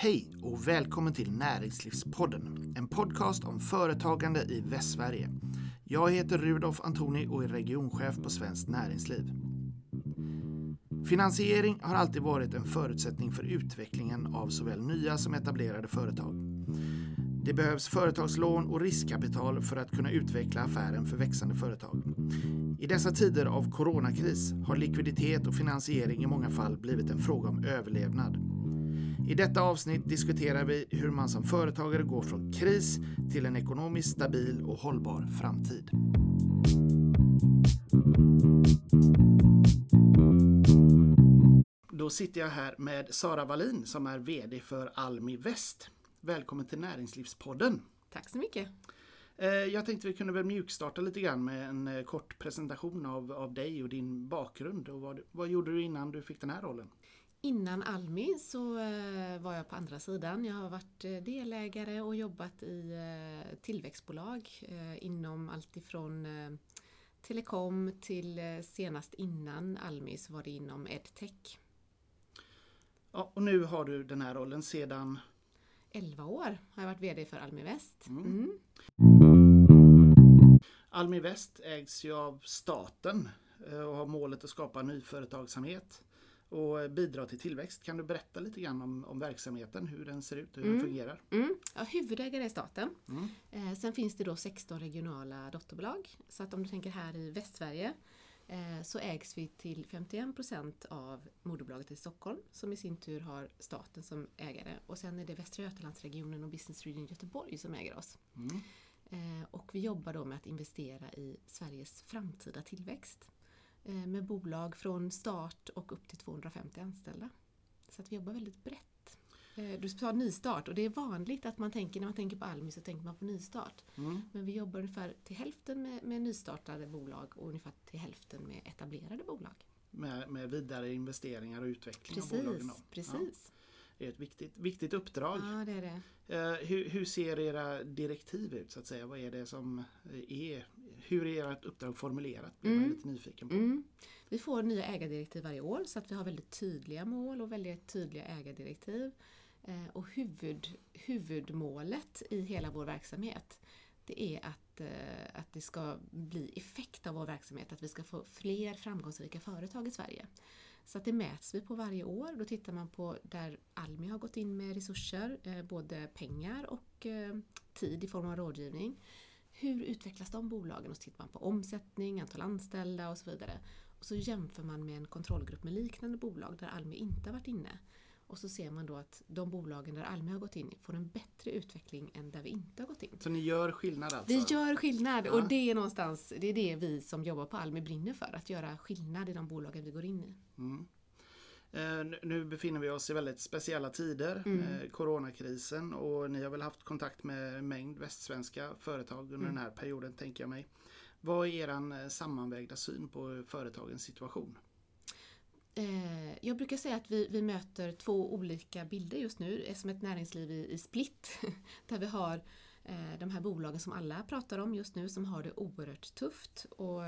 Hej och välkommen till Näringslivspodden, en podcast om företagande i Västsverige. Jag heter Rudolf Antoni och är regionchef på Svenskt Näringsliv. Finansiering har alltid varit en förutsättning för utvecklingen av såväl nya som etablerade företag. Det behövs företagslån och riskkapital för att kunna utveckla affären för växande företag. I dessa tider av coronakris har likviditet och finansiering i många fall blivit en fråga om överlevnad. I detta avsnitt diskuterar vi hur man som företagare går från kris till en ekonomiskt stabil och hållbar framtid. Då sitter jag här med Sara Wallin som är VD för Almi Väst. Välkommen till Näringslivspodden. Tack så mycket. Eh, jag tänkte vi kunde väl mjukstarta lite grann med en eh, kort presentation av, av dig och din bakgrund. Och vad, vad gjorde du innan du fick den här rollen? Innan Almi så eh, var jag på andra sidan. Jag har varit delägare och jobbat i tillväxtbolag inom allt ifrån telekom till senast innan Almi så var det inom edtech. Ja, och nu har du den här rollen sedan 11 år har jag varit VD för Almi Väst. Mm. Mm. Almi Väst ägs ju av staten eh, och har målet att skapa nyföretagsamhet och bidra till tillväxt. Kan du berätta lite grann om, om verksamheten, hur den ser ut och hur mm. den fungerar? Mm. Ja, huvudägare är staten. Mm. Eh, sen finns det då 16 regionala dotterbolag. Så att om du tänker här i Västsverige Eh, så ägs vi till 51 procent av moderbolaget i Stockholm som i sin tur har staten som ägare och sen är det Västra Götalandsregionen och Business Region Göteborg som äger oss. Mm. Eh, och vi jobbar då med att investera i Sveriges framtida tillväxt med bolag från start och upp till 250 anställda. Så att vi jobbar väldigt brett Eh, du sa nystart och det är vanligt att man tänker, när man tänker på Almi så tänker man på nystart. Mm. Men vi jobbar ungefär till hälften med, med nystartade bolag och ungefär till hälften med etablerade bolag. Med, med vidare investeringar och utveckling precis, av bolagen? Precis. Ja. Det är ett viktigt, viktigt uppdrag. Ja, det är det. Uh, hur, hur, ser era direktiv ut så att säga? Vad är det som är, hur är ert uppdrag formulerat? Blir mm. man lite nyfiken på. Mm. Vi får nya ägardirektiv varje år så att vi har väldigt tydliga mål och väldigt tydliga ägardirektiv. Eh, och huvud, huvudmålet i hela vår verksamhet det är att, eh, att det ska bli effekt av vår verksamhet, att vi ska få fler framgångsrika företag i Sverige. Så att det mäts vi på varje år. Då tittar man på där Almi har gått in med resurser, eh, både pengar och tid i form av rådgivning. Hur utvecklas de bolagen? Och så tittar man på omsättning, antal anställda och så vidare. Och så jämför man med en kontrollgrupp med liknande bolag där Almi inte har varit inne. Och så ser man då att de bolagen där Almi har gått in får en bättre utveckling än där vi inte har gått in. Så ni gör skillnad alltså? Vi gör skillnad ja. och det är någonstans det är det vi som jobbar på Almi brinner för, att göra skillnad i de bolagen vi går in i. Mm. Eh, nu befinner vi oss i väldigt speciella tider, mm. eh, coronakrisen och ni har väl haft kontakt med en mängd västsvenska företag under mm. den här perioden tänker jag mig. Vad är er eh, sammanvägda syn på företagens situation? Jag brukar säga att vi, vi möter två olika bilder just nu, som ett näringsliv i, i split. Där vi har de här bolagen som alla pratar om just nu som har det oerhört tufft och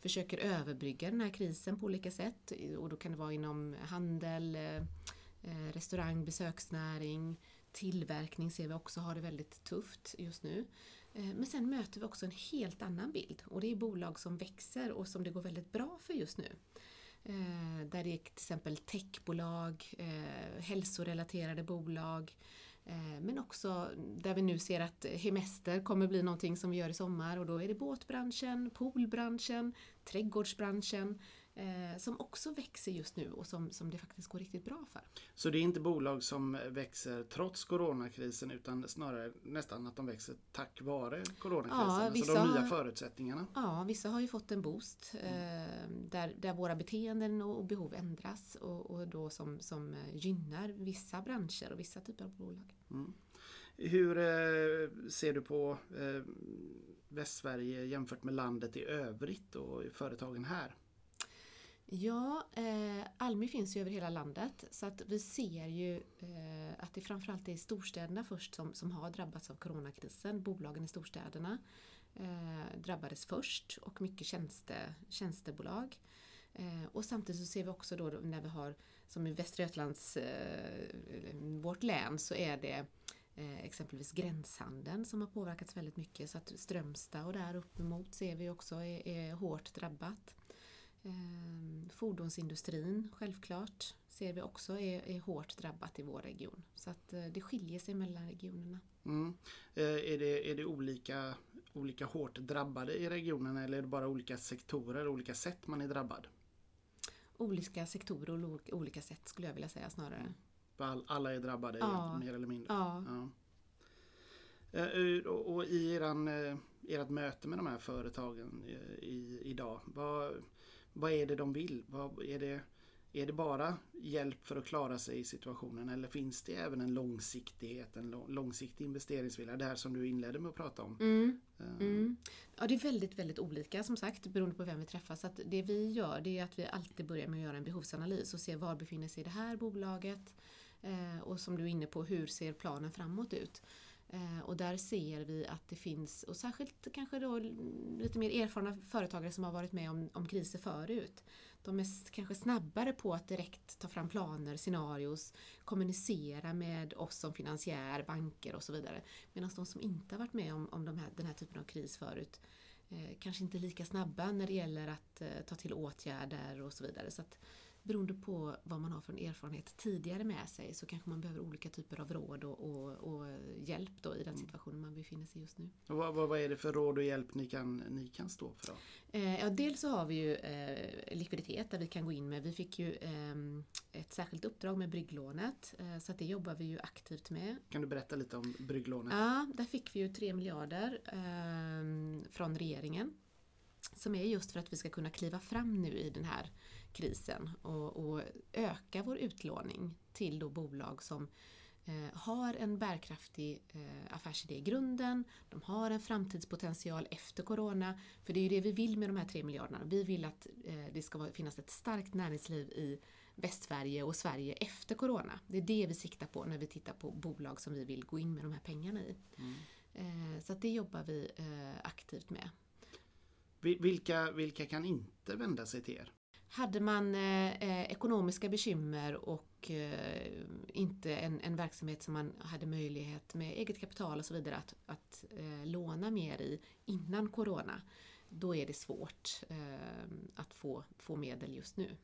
försöker överbrygga den här krisen på olika sätt. Och då kan det vara inom handel, eh, eh, restaurang, besöksnäring, tillverkning ser vi också har det väldigt tufft just nu. Eh, men sen möter vi också en helt annan bild och det är bolag som växer och som det går väldigt bra för just nu. Där det är till exempel techbolag, hälsorelaterade bolag, Eh, men också där vi nu ser att hemester kommer bli någonting som vi gör i sommar. Och då är det båtbranschen, poolbranschen, trädgårdsbranschen eh, som också växer just nu och som, som det faktiskt går riktigt bra för. Så det är inte bolag som växer trots coronakrisen utan snarare nästan att de växer tack vare coronakrisen? Ja, alltså de nya förutsättningarna? Ja, vissa har ju fått en boost eh, där, där våra beteenden och, och behov ändras och, och då som, som gynnar vissa branscher och vissa typer av bolag. Mm. Hur eh, ser du på eh, Västsverige jämfört med landet i övrigt och företagen här? Ja, eh, Almi finns ju över hela landet så att vi ser ju eh, att det framförallt är storstäderna först som, som har drabbats av coronakrisen. Bolagen i storstäderna eh, drabbades först och mycket tjänste, tjänstebolag. Eh, och samtidigt så ser vi också då när vi har, som i Västra Götalands eh, vårt län så är det eh, exempelvis gränshandeln som har påverkats väldigt mycket. Så att Strömstad och där uppemot ser vi också är, är hårt drabbat. Eh, fordonsindustrin självklart ser vi också är, är hårt drabbat i vår region. Så att eh, det skiljer sig mellan regionerna. Mm. Eh, är, det, är det olika, olika hårt drabbade i regionen eller är det bara olika sektorer, olika sätt man är drabbad? Olika sektorer och olika sätt skulle jag vilja säga snarare. All, alla är drabbade Ja. mer eller mindre? Ja. Ja. Eh, Och och i eran, ert möte med de här företagen i, idag, vad, vad är det de vill? Vad, är, det, är det bara hjälp för att klara sig i situationen eller finns det även en långsiktighet, en lång- långsiktig investeringsvilja? Det här som du inledde med att prata om. Mm. Eh, Mm. Ja, det är väldigt, väldigt olika som sagt beroende på vem vi träffar. Så det vi gör det är att vi alltid börjar med att göra en behovsanalys och se var befinner sig det här bolaget eh, och som du är inne på, hur ser planen framåt ut? Eh, och där ser vi att det finns, och särskilt kanske då lite mer erfarna företagare som har varit med om, om kriser förut. De är kanske snabbare på att direkt ta fram planer, scenarios, kommunicera med oss som finansiär, banker och så vidare. Medan de som inte har varit med om, om de här, den här typen av kris förut eh, kanske inte är lika snabba när det gäller att eh, ta till åtgärder och så vidare. Så att, beroende på vad man har för en erfarenhet tidigare med sig så kanske man behöver olika typer av råd och, och, och hjälp då i den situationen man befinner sig just nu. och vad, vad, vad är det för råd och hjälp ni kan, ni kan stå för? Eh, ja, dels så har vi ju eh, likviditet där vi kan gå in med. Vi fick ju ehm, ett särskilt uppdrag med brygglånet eh, så att det jobbar vi ju aktivt med. Kan du berätta lite om brygglånet? Ja, där fick vi ju 3 miljarder ehm, från regeringen. Som är just för att vi ska kunna kliva fram nu i den här krisen och, och öka vår utlåning till då bolag som eh, har en bärkraftig eh, affärsidé i grunden, de har en framtidspotential efter Corona. För det är ju det vi vill med de här 3 miljarderna. Vi vill att eh, det ska finnas ett starkt näringsliv i Västsverige och Sverige efter Corona. Det är det vi siktar på när vi tittar på bolag som vi vill gå in med de här pengarna i. Eh, så det jobbar vi aktivt med. Vi- Vilka, vilka kan inte vända sig till er? Hade man eh, eh, ekonomiska bekymmer och eh, inte en, en verksamhet som man hade möjlighet med eget kapital och så vidare att, att eh, låna mer i innan Corona, då är det svårt eh, att få, få medel just nu.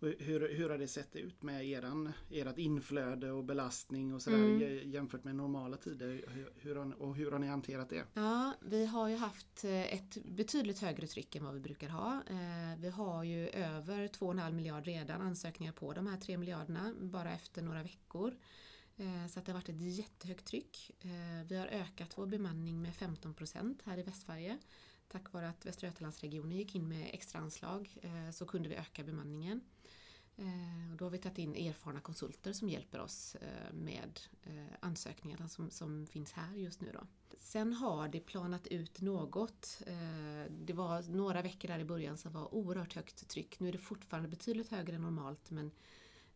Hur, hur har det sett ut med eran, ert inflöde och belastning och sådär Mm. jämfört med normala tider? Hur, hur har, ni- och hur har ni hanterat det? Ja, vi har ju haft eh, ett betydligt högre tryck än vad vi brukar ha. Eh, Vi har ju över 2,5 miljard redan ansökningar på de här 3 miljarderna bara efter några veckor. Eh, Så det har varit ett jättehögt tryck. Vi har ökat vår bemanning med 15 procent här i Västsverige. Tack vare att Västra Götalandsregionen gick in med extra anslag så kunde vi öka bemanningen. Eh, och Då har vi tagit in erfarna konsulter som hjälper oss eh, med eh, ansökningarna som, som finns här just nu. Då. Sen har det planat ut något. Eh, Det var några veckor där i början som var oerhört högt tryck. Nu är det fortfarande betydligt högre än normalt men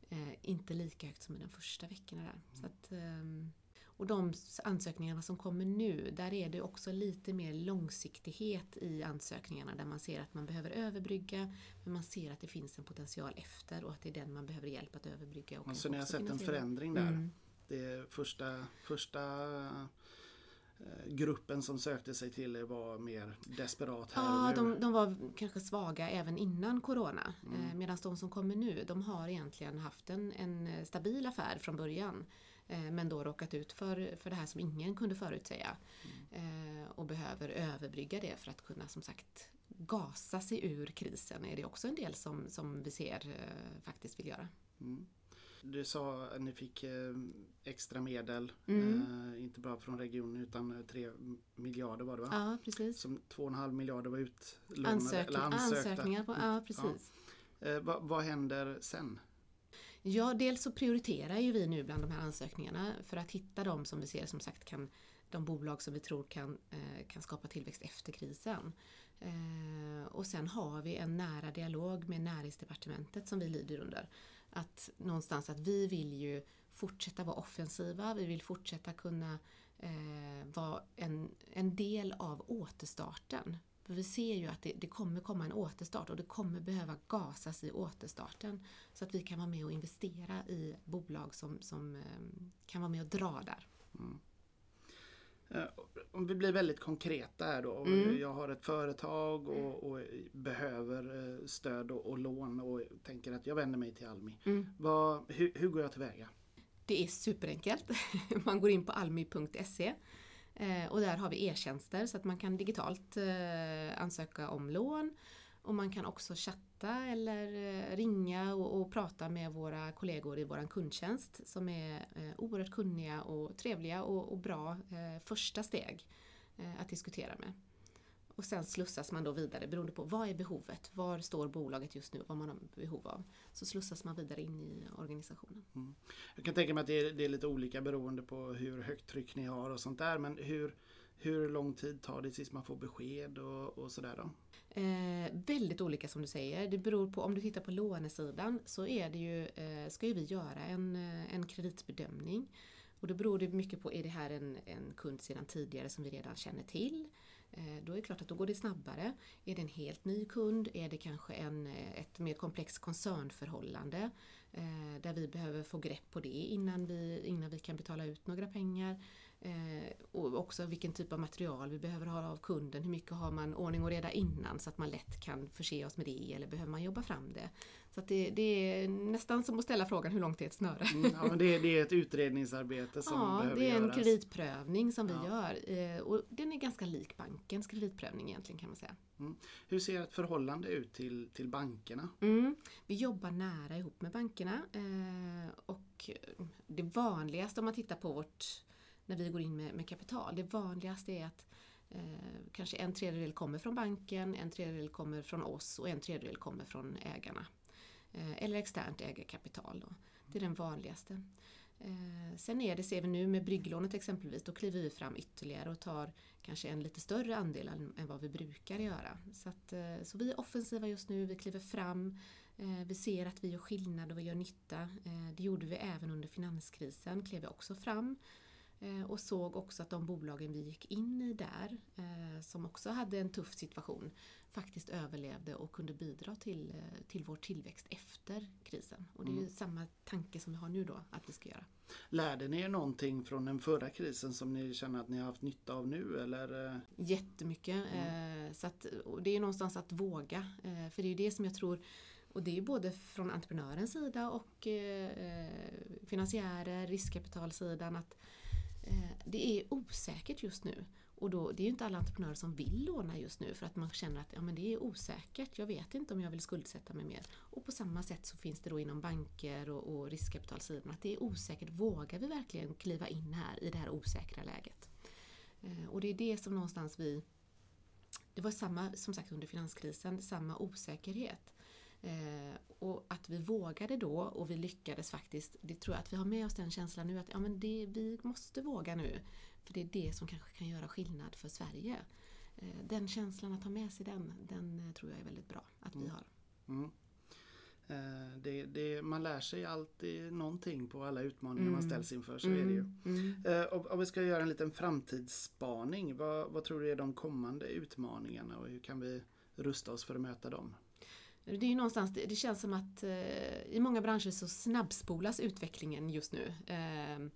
eh, inte lika högt som i de första veckorna där. Så att, ehm, och de ansökningarna som kommer nu, där är det också lite mer långsiktighet i ansökningarna där man ser att man behöver överbrygga men man ser att det finns en potential efter och att det är den man behöver hjälp att överbrygga. Och Så ni har sett en förändring där? Mm. Det första, första eh, gruppen som sökte sig till er var mer desperat här Ja, och nu. de, de var kanske svaga även innan Corona. Mm. Eh, Medan de som kommer nu, de har egentligen haft en, en stabil affär från början. Eh, Men då råkat ut för, för det här som ingen kunde förutsäga. Mm. Och behöver överbrygga det för att kunna som sagt gasa sig ur krisen. är det också en del som, som vi ser eh, faktiskt vill göra. Mm. Du sa att ni fick extra medel, Mm. eh, inte bara från regionen utan eh, 3 miljarder var det va? Ja, precis. Som 2,5 miljarder var utlånade Ansökning, eller ansökta. ansökningar på, ja precis. Eh, vad, vad händer sen? Ja, dels så prioriterar ju vi nu bland de här ansökningarna för att hitta de som vi ser som sagt kan de bolag som vi tror kan, eh, kan skapa tillväxt efter krisen. Eh, och sen har vi en nära dialog med näringsdepartementet som vi lyder under. Att någonstans att vi vill ju fortsätta vara offensiva, vi vill fortsätta kunna eh, vara en, en del av återstarten för vi ser ju att det, det, kommer komma en återstart och det kommer behöva gasas i återstarten. Så att vi kan vara med och investera i bolag som, som eh, kan vara med och dra där. Mm. Eh, om vi blir väldigt konkreta här då. Mm. Jag har ett företag och, och behöver eh, stöd och, och, lån och tänker att jag vänder mig till Almi. Mm. Vad, hur, hur, går jag tillväga? Det är superenkelt. Man går in på almi.se Eh, och där har vi e-tjänster så att man kan digitalt eh, ansöka om lån och man kan också chatta eller eh, ringa och, och prata med våra kollegor i vår kundtjänst som är eh, oerhört kunniga och trevliga och, och bra eh, första steg eh, att diskutera med. Och sen slussas man då vidare beroende på vad är behovet? Var står bolaget just nu? Vad man har behov av? Så slussas man vidare in i organisationen. Mm. Jag kan tänka mig att det är, det är, lite olika beroende på hur högt tryck ni har och sånt där. Men hur, hur lång tid tar det tills man får besked och, och sådär då? Eh, väldigt olika som du säger. Det beror på, om du tittar på lånesidan så är det ju, eh, ska ju vi göra en, eh, en kreditbedömning. Och då beror det mycket på, är det här en, en kund sedan tidigare som vi redan känner till? Eh, då är det klart att då går det snabbare. Är det en helt ny kund? Är det kanske en, eh, ett mer komplext koncernförhållande? Eh, där vi behöver få grepp på det innan vi, innan vi kan betala ut några pengar. Eh, och också vilken typ av material vi behöver ha av kunden. Hur mycket har man ordning och reda innan så att man lätt kan förse oss med det eller behöver man jobba fram det? Så det, det, är nästan som att ställa frågan hur långt är ett snöre? Mm, ja, det, det är ett utredningsarbete som ja, behöver göras. Ja, det är en kreditprövning som vi gör. Eh, och den är ganska lik bankens kreditprövning egentligen kan man säga. Mm. Hur ser ett förhållande ut till, till bankerna? Mm. Vi jobbar nära ihop med bankerna eh, och det vanligaste om man tittar på vårt när vi går in med, med kapital. Det vanligaste är att eh, kanske en tredjedel kommer från banken, en tredjedel kommer från oss och en tredjedel kommer från ägarna. Eh, eller externt ägarkapital. Då. Det är den vanligaste. Eh, sen är det, ser vi nu med brygglånet exempelvis, då kliver vi fram ytterligare och tar kanske en lite större andel än, än vad vi brukar göra. Så, att, eh, så vi är offensiva just nu, vi kliver fram, eh, vi ser att vi gör skillnad och vi gör nytta. Eh, det gjorde vi även under finanskrisen, klev vi också fram och såg också att de bolagen vi gick in i där, eh, som också hade en tuff situation, faktiskt överlevde och kunde bidra till, eh, till vår tillväxt efter krisen. Och det är ju mm. samma tanke som vi har nu då, att vi ska göra. Lärde ni er någonting från den förra krisen som ni känner att ni har haft nytta av nu? Eller? Jättemycket. Mm. Så att, det är någonstans att våga. För det är det som jag tror och det är både från entreprenörens sida och finansiärer, riskkapitalsidan. att Eh, Eh, det är osäkert just nu. Och då, det är ju inte alla entreprenörer som vill låna just nu för att man känner att ja, men det är osäkert, jag vet inte om jag vill skuldsätta mig mer. Och på samma sätt så finns det då inom banker och, och riskkapitalsidan att det är osäkert. Vågar vi verkligen kliva in här i det här osäkra läget? Eh, och det är det som någonstans vi... Det var samma, som sagt under finanskrisen, samma osäkerhet. Eh, och att vi vågade då och vi lyckades faktiskt, det tror jag att vi har med oss den känslan nu att ja, men det, vi måste våga nu. För det är det som kanske kan göra skillnad för Sverige. Eh, den känslan, att ha med sig den, den eh, tror jag är väldigt bra att vi har. Mm. Eh, det, det, man lär sig alltid någonting på alla utmaningar mm. man ställs inför, så mm. är det ju. Mm. mm. Om vi ska göra en liten framtidsspaning, vad, vad tror du är de kommande utmaningarna och hur kan vi rusta oss för att möta dem? Det är någonstans, det, känns som att eh, i många branscher så snabbspolas utvecklingen just nu. Ehm,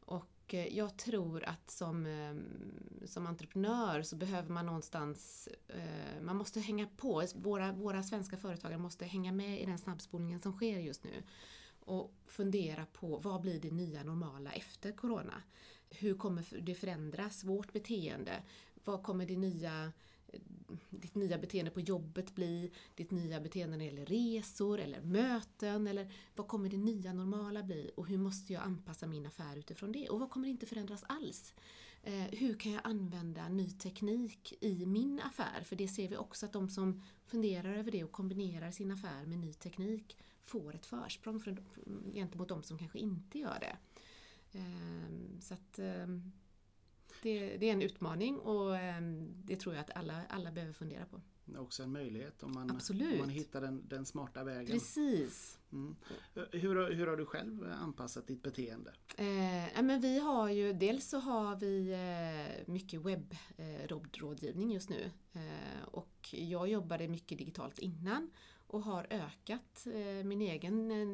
och eh, jag tror att som, ehm, som entreprenör så behöver man någonstans, eh, man måste hänga på, våra, våra svenska företagare måste hänga med i den snabbspolningen som sker just nu. Och fundera på vad blir det nya normala efter Corona? Hur kommer det förändras, vårt beteende? Vad kommer det nya ditt nya beteende på jobbet bli, ditt nya beteende när det gäller resor eller möten eller vad kommer det nya normala bli och hur måste jag anpassa min affär utifrån det och vad kommer inte förändras alls? Eh, hur kan jag använda ny teknik i min affär? För det ser vi också att de som funderar över det och kombinerar sin affär med ny teknik får ett försprång gentemot de som kanske inte gör det. Eh, så att eh, det, det, är en utmaning och ehm, det tror jag att alla, alla behöver fundera på. Det är också en möjlighet om man, Absolut. om man hittar den, den smarta vägen. Precis. Mm. Hur, hur har du själv anpassat ditt beteende? Eh, men vi har ju, dels så har vi eh, mycket webbrådgivning eh, just nu. Eh, och jag jobbade mycket digitalt innan och har ökat eh, min egen eh,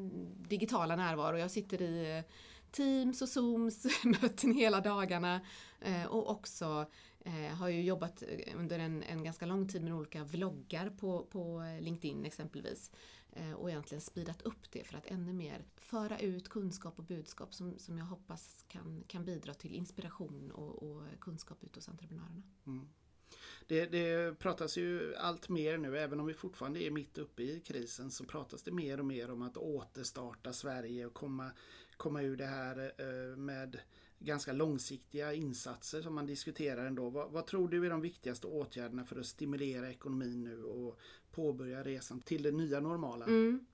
digitala närvaro. Jag sitter i Teams och Zooms möten hela dagarna eh, och också eh, har ju jobbat eh, under en, en ganska lång tid med olika vloggar på, på LinkedIn exempelvis. Och egentligen speedat upp det för att ännu mer föra ut kunskap och budskap som, som jag hoppas kan, kan bidra till inspiration och, och kunskap ut hos entreprenörerna. Mm. Det, det, pratas ju allt mer nu, även om vi fortfarande är mitt uppe i krisen, så pratas det mer och mer om att återstarta Sverige och komma, komma ur det här eh, med ganska långsiktiga insatser som man diskuterar ändå. Vad, vad, tror du är de viktigaste åtgärderna för att stimulera ekonomin nu och påbörja resan till det nya normala? Mm.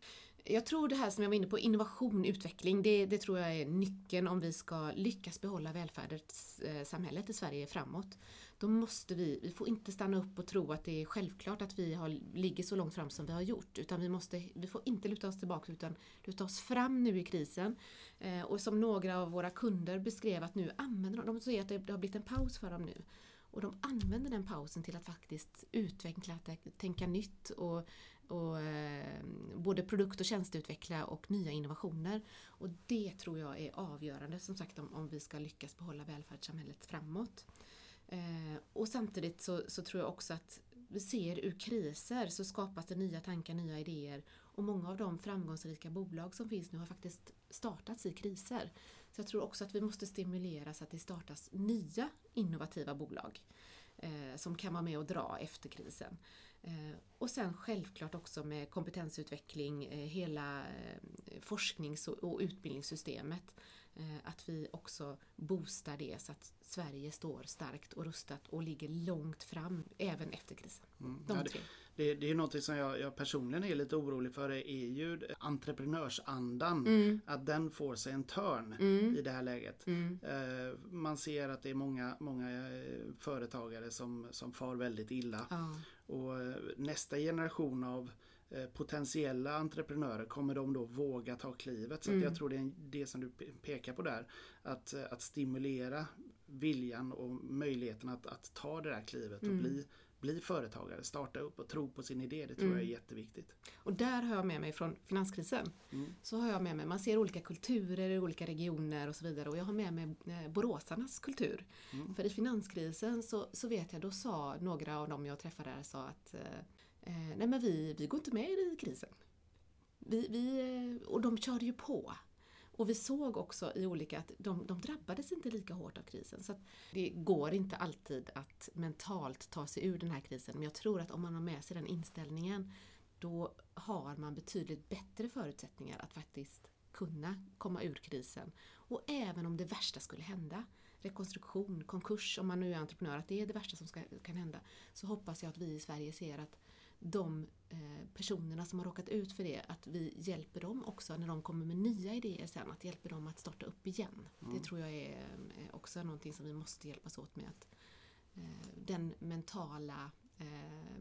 Jag tror det här som jag var inne på, innovation, utveckling, det, det tror jag är nyckeln om vi ska lyckas behålla välfärdssamhället i Sverige framåt. Då måste vi, vi får inte stanna upp och tro att det är självklart att vi har, ligger så långt fram som vi har gjort. Utan vi, måste, vi får inte luta oss tillbaka utan luta oss fram nu i krisen. Eh, och som några av våra kunder beskrev att nu använder de, de säger att det, det har blivit en paus för dem nu. Och de använder den pausen till att faktiskt utveckla, tänka nytt och, och eh, både produkt och tjänsteutveckla och nya innovationer. Och det tror jag är avgörande som sagt om, om vi ska lyckas behålla välfärdssamhället framåt. Eh, och samtidigt så, så, tror jag också att vi ser ur kriser så skapas det nya tankar, nya idéer och många av de framgångsrika bolag som finns nu har faktiskt startats i kriser. Så jag tror också att vi måste stimulera så att det startas nya innovativa bolag eh, som kan vara med och dra efter krisen. Eh, och sen självklart också med kompetensutveckling, eh, hela eh, forsknings och utbildningssystemet. Att vi också boostar det så att Sverige står starkt och rustat och ligger långt fram även efter krisen. Mm. De ja, det, det, det, är något som jag, jag, personligen är lite orolig för är ju entreprenörsandan. Mm. Att den får sig en törn mm. i det här läget. Mm. Man ser att det är många, många företagare som, som far väldigt illa. Ja. Och eh, nästa generation av eh, potentiella entreprenörer kommer de då våga ta klivet. Så mm. jag tror det är det som du pekar på där. Att, eh, att stimulera viljan och möjligheten att, att ta det där klivet och mm. bli, bli företagare, starta upp och tro på sin idé. Det tror mm. jag är mm. jätteviktigt. Och där har jag med mig från finanskrisen. Mm. Så har jag med mig, man ser olika kulturer i olika regioner och så vidare och jag har med mig boråsarnas kultur. Mm. För i finanskrisen så, så vet jag, då sa några av dem jag träffade där sa att eh, nej men vi, vi går inte med i krisen. Vi, vi, eh, och de körde ju på. Och vi såg också i olika att de, de drabbades inte lika hårt av krisen. Så det går inte alltid att mentalt ta sig ur den här krisen. Men jag tror att om man har med sig den inställningen då har man betydligt bättre förutsättningar att faktiskt kunna komma ur krisen. Och även om det värsta skulle hända, rekonstruktion, konkurs, om man nu är entreprenör, att det är det värsta som ska, kan hända, så hoppas jag att vi i Sverige ser att de eh, personerna som har råkat ut för det, att vi hjälper dem också när de kommer med nya idéer sen, att hjälpa dem att starta upp igen. Mm. Det tror jag är eh, också någonting som vi måste hjälpas åt med. att eh, Den mentala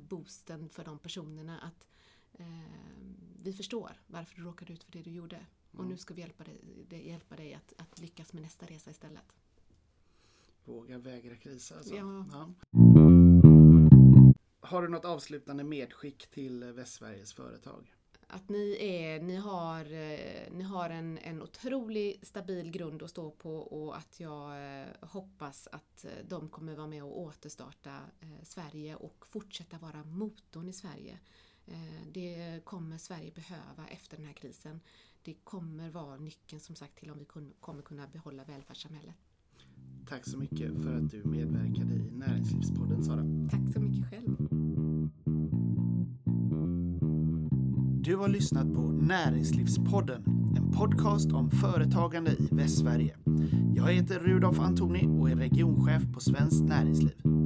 boosten för de personerna att vi förstår varför du råkade ut för det du gjorde. Mm. Och nu ska vi hjälpa dig, hjälpa dig att, att lyckas med nästa resa istället. Våga vägra krisa alltså. Ja. ja. Har du något avslutande medskick till Västsveriges företag? Att ni, är, ni har, eh, ni har en, en otroligt stabil grund att stå på och att jag eh, hoppas att eh, de kommer vara med och återstarta Sverige och fortsätta vara motorn i Sverige. Det kommer Sverige behöva efter den här krisen. Det kommer vara nyckeln som sagt till om vi kommer kunna behålla välfärdssamhället. Tack så mycket för att du medverkade i Näringslivspodden Sara. Tack så mycket själv. Du har lyssnat på Näringslivspodden, en podcast om företagande i Västsverige. Jag heter Rudolf Antoni och är regionchef på Svenskt Näringsliv.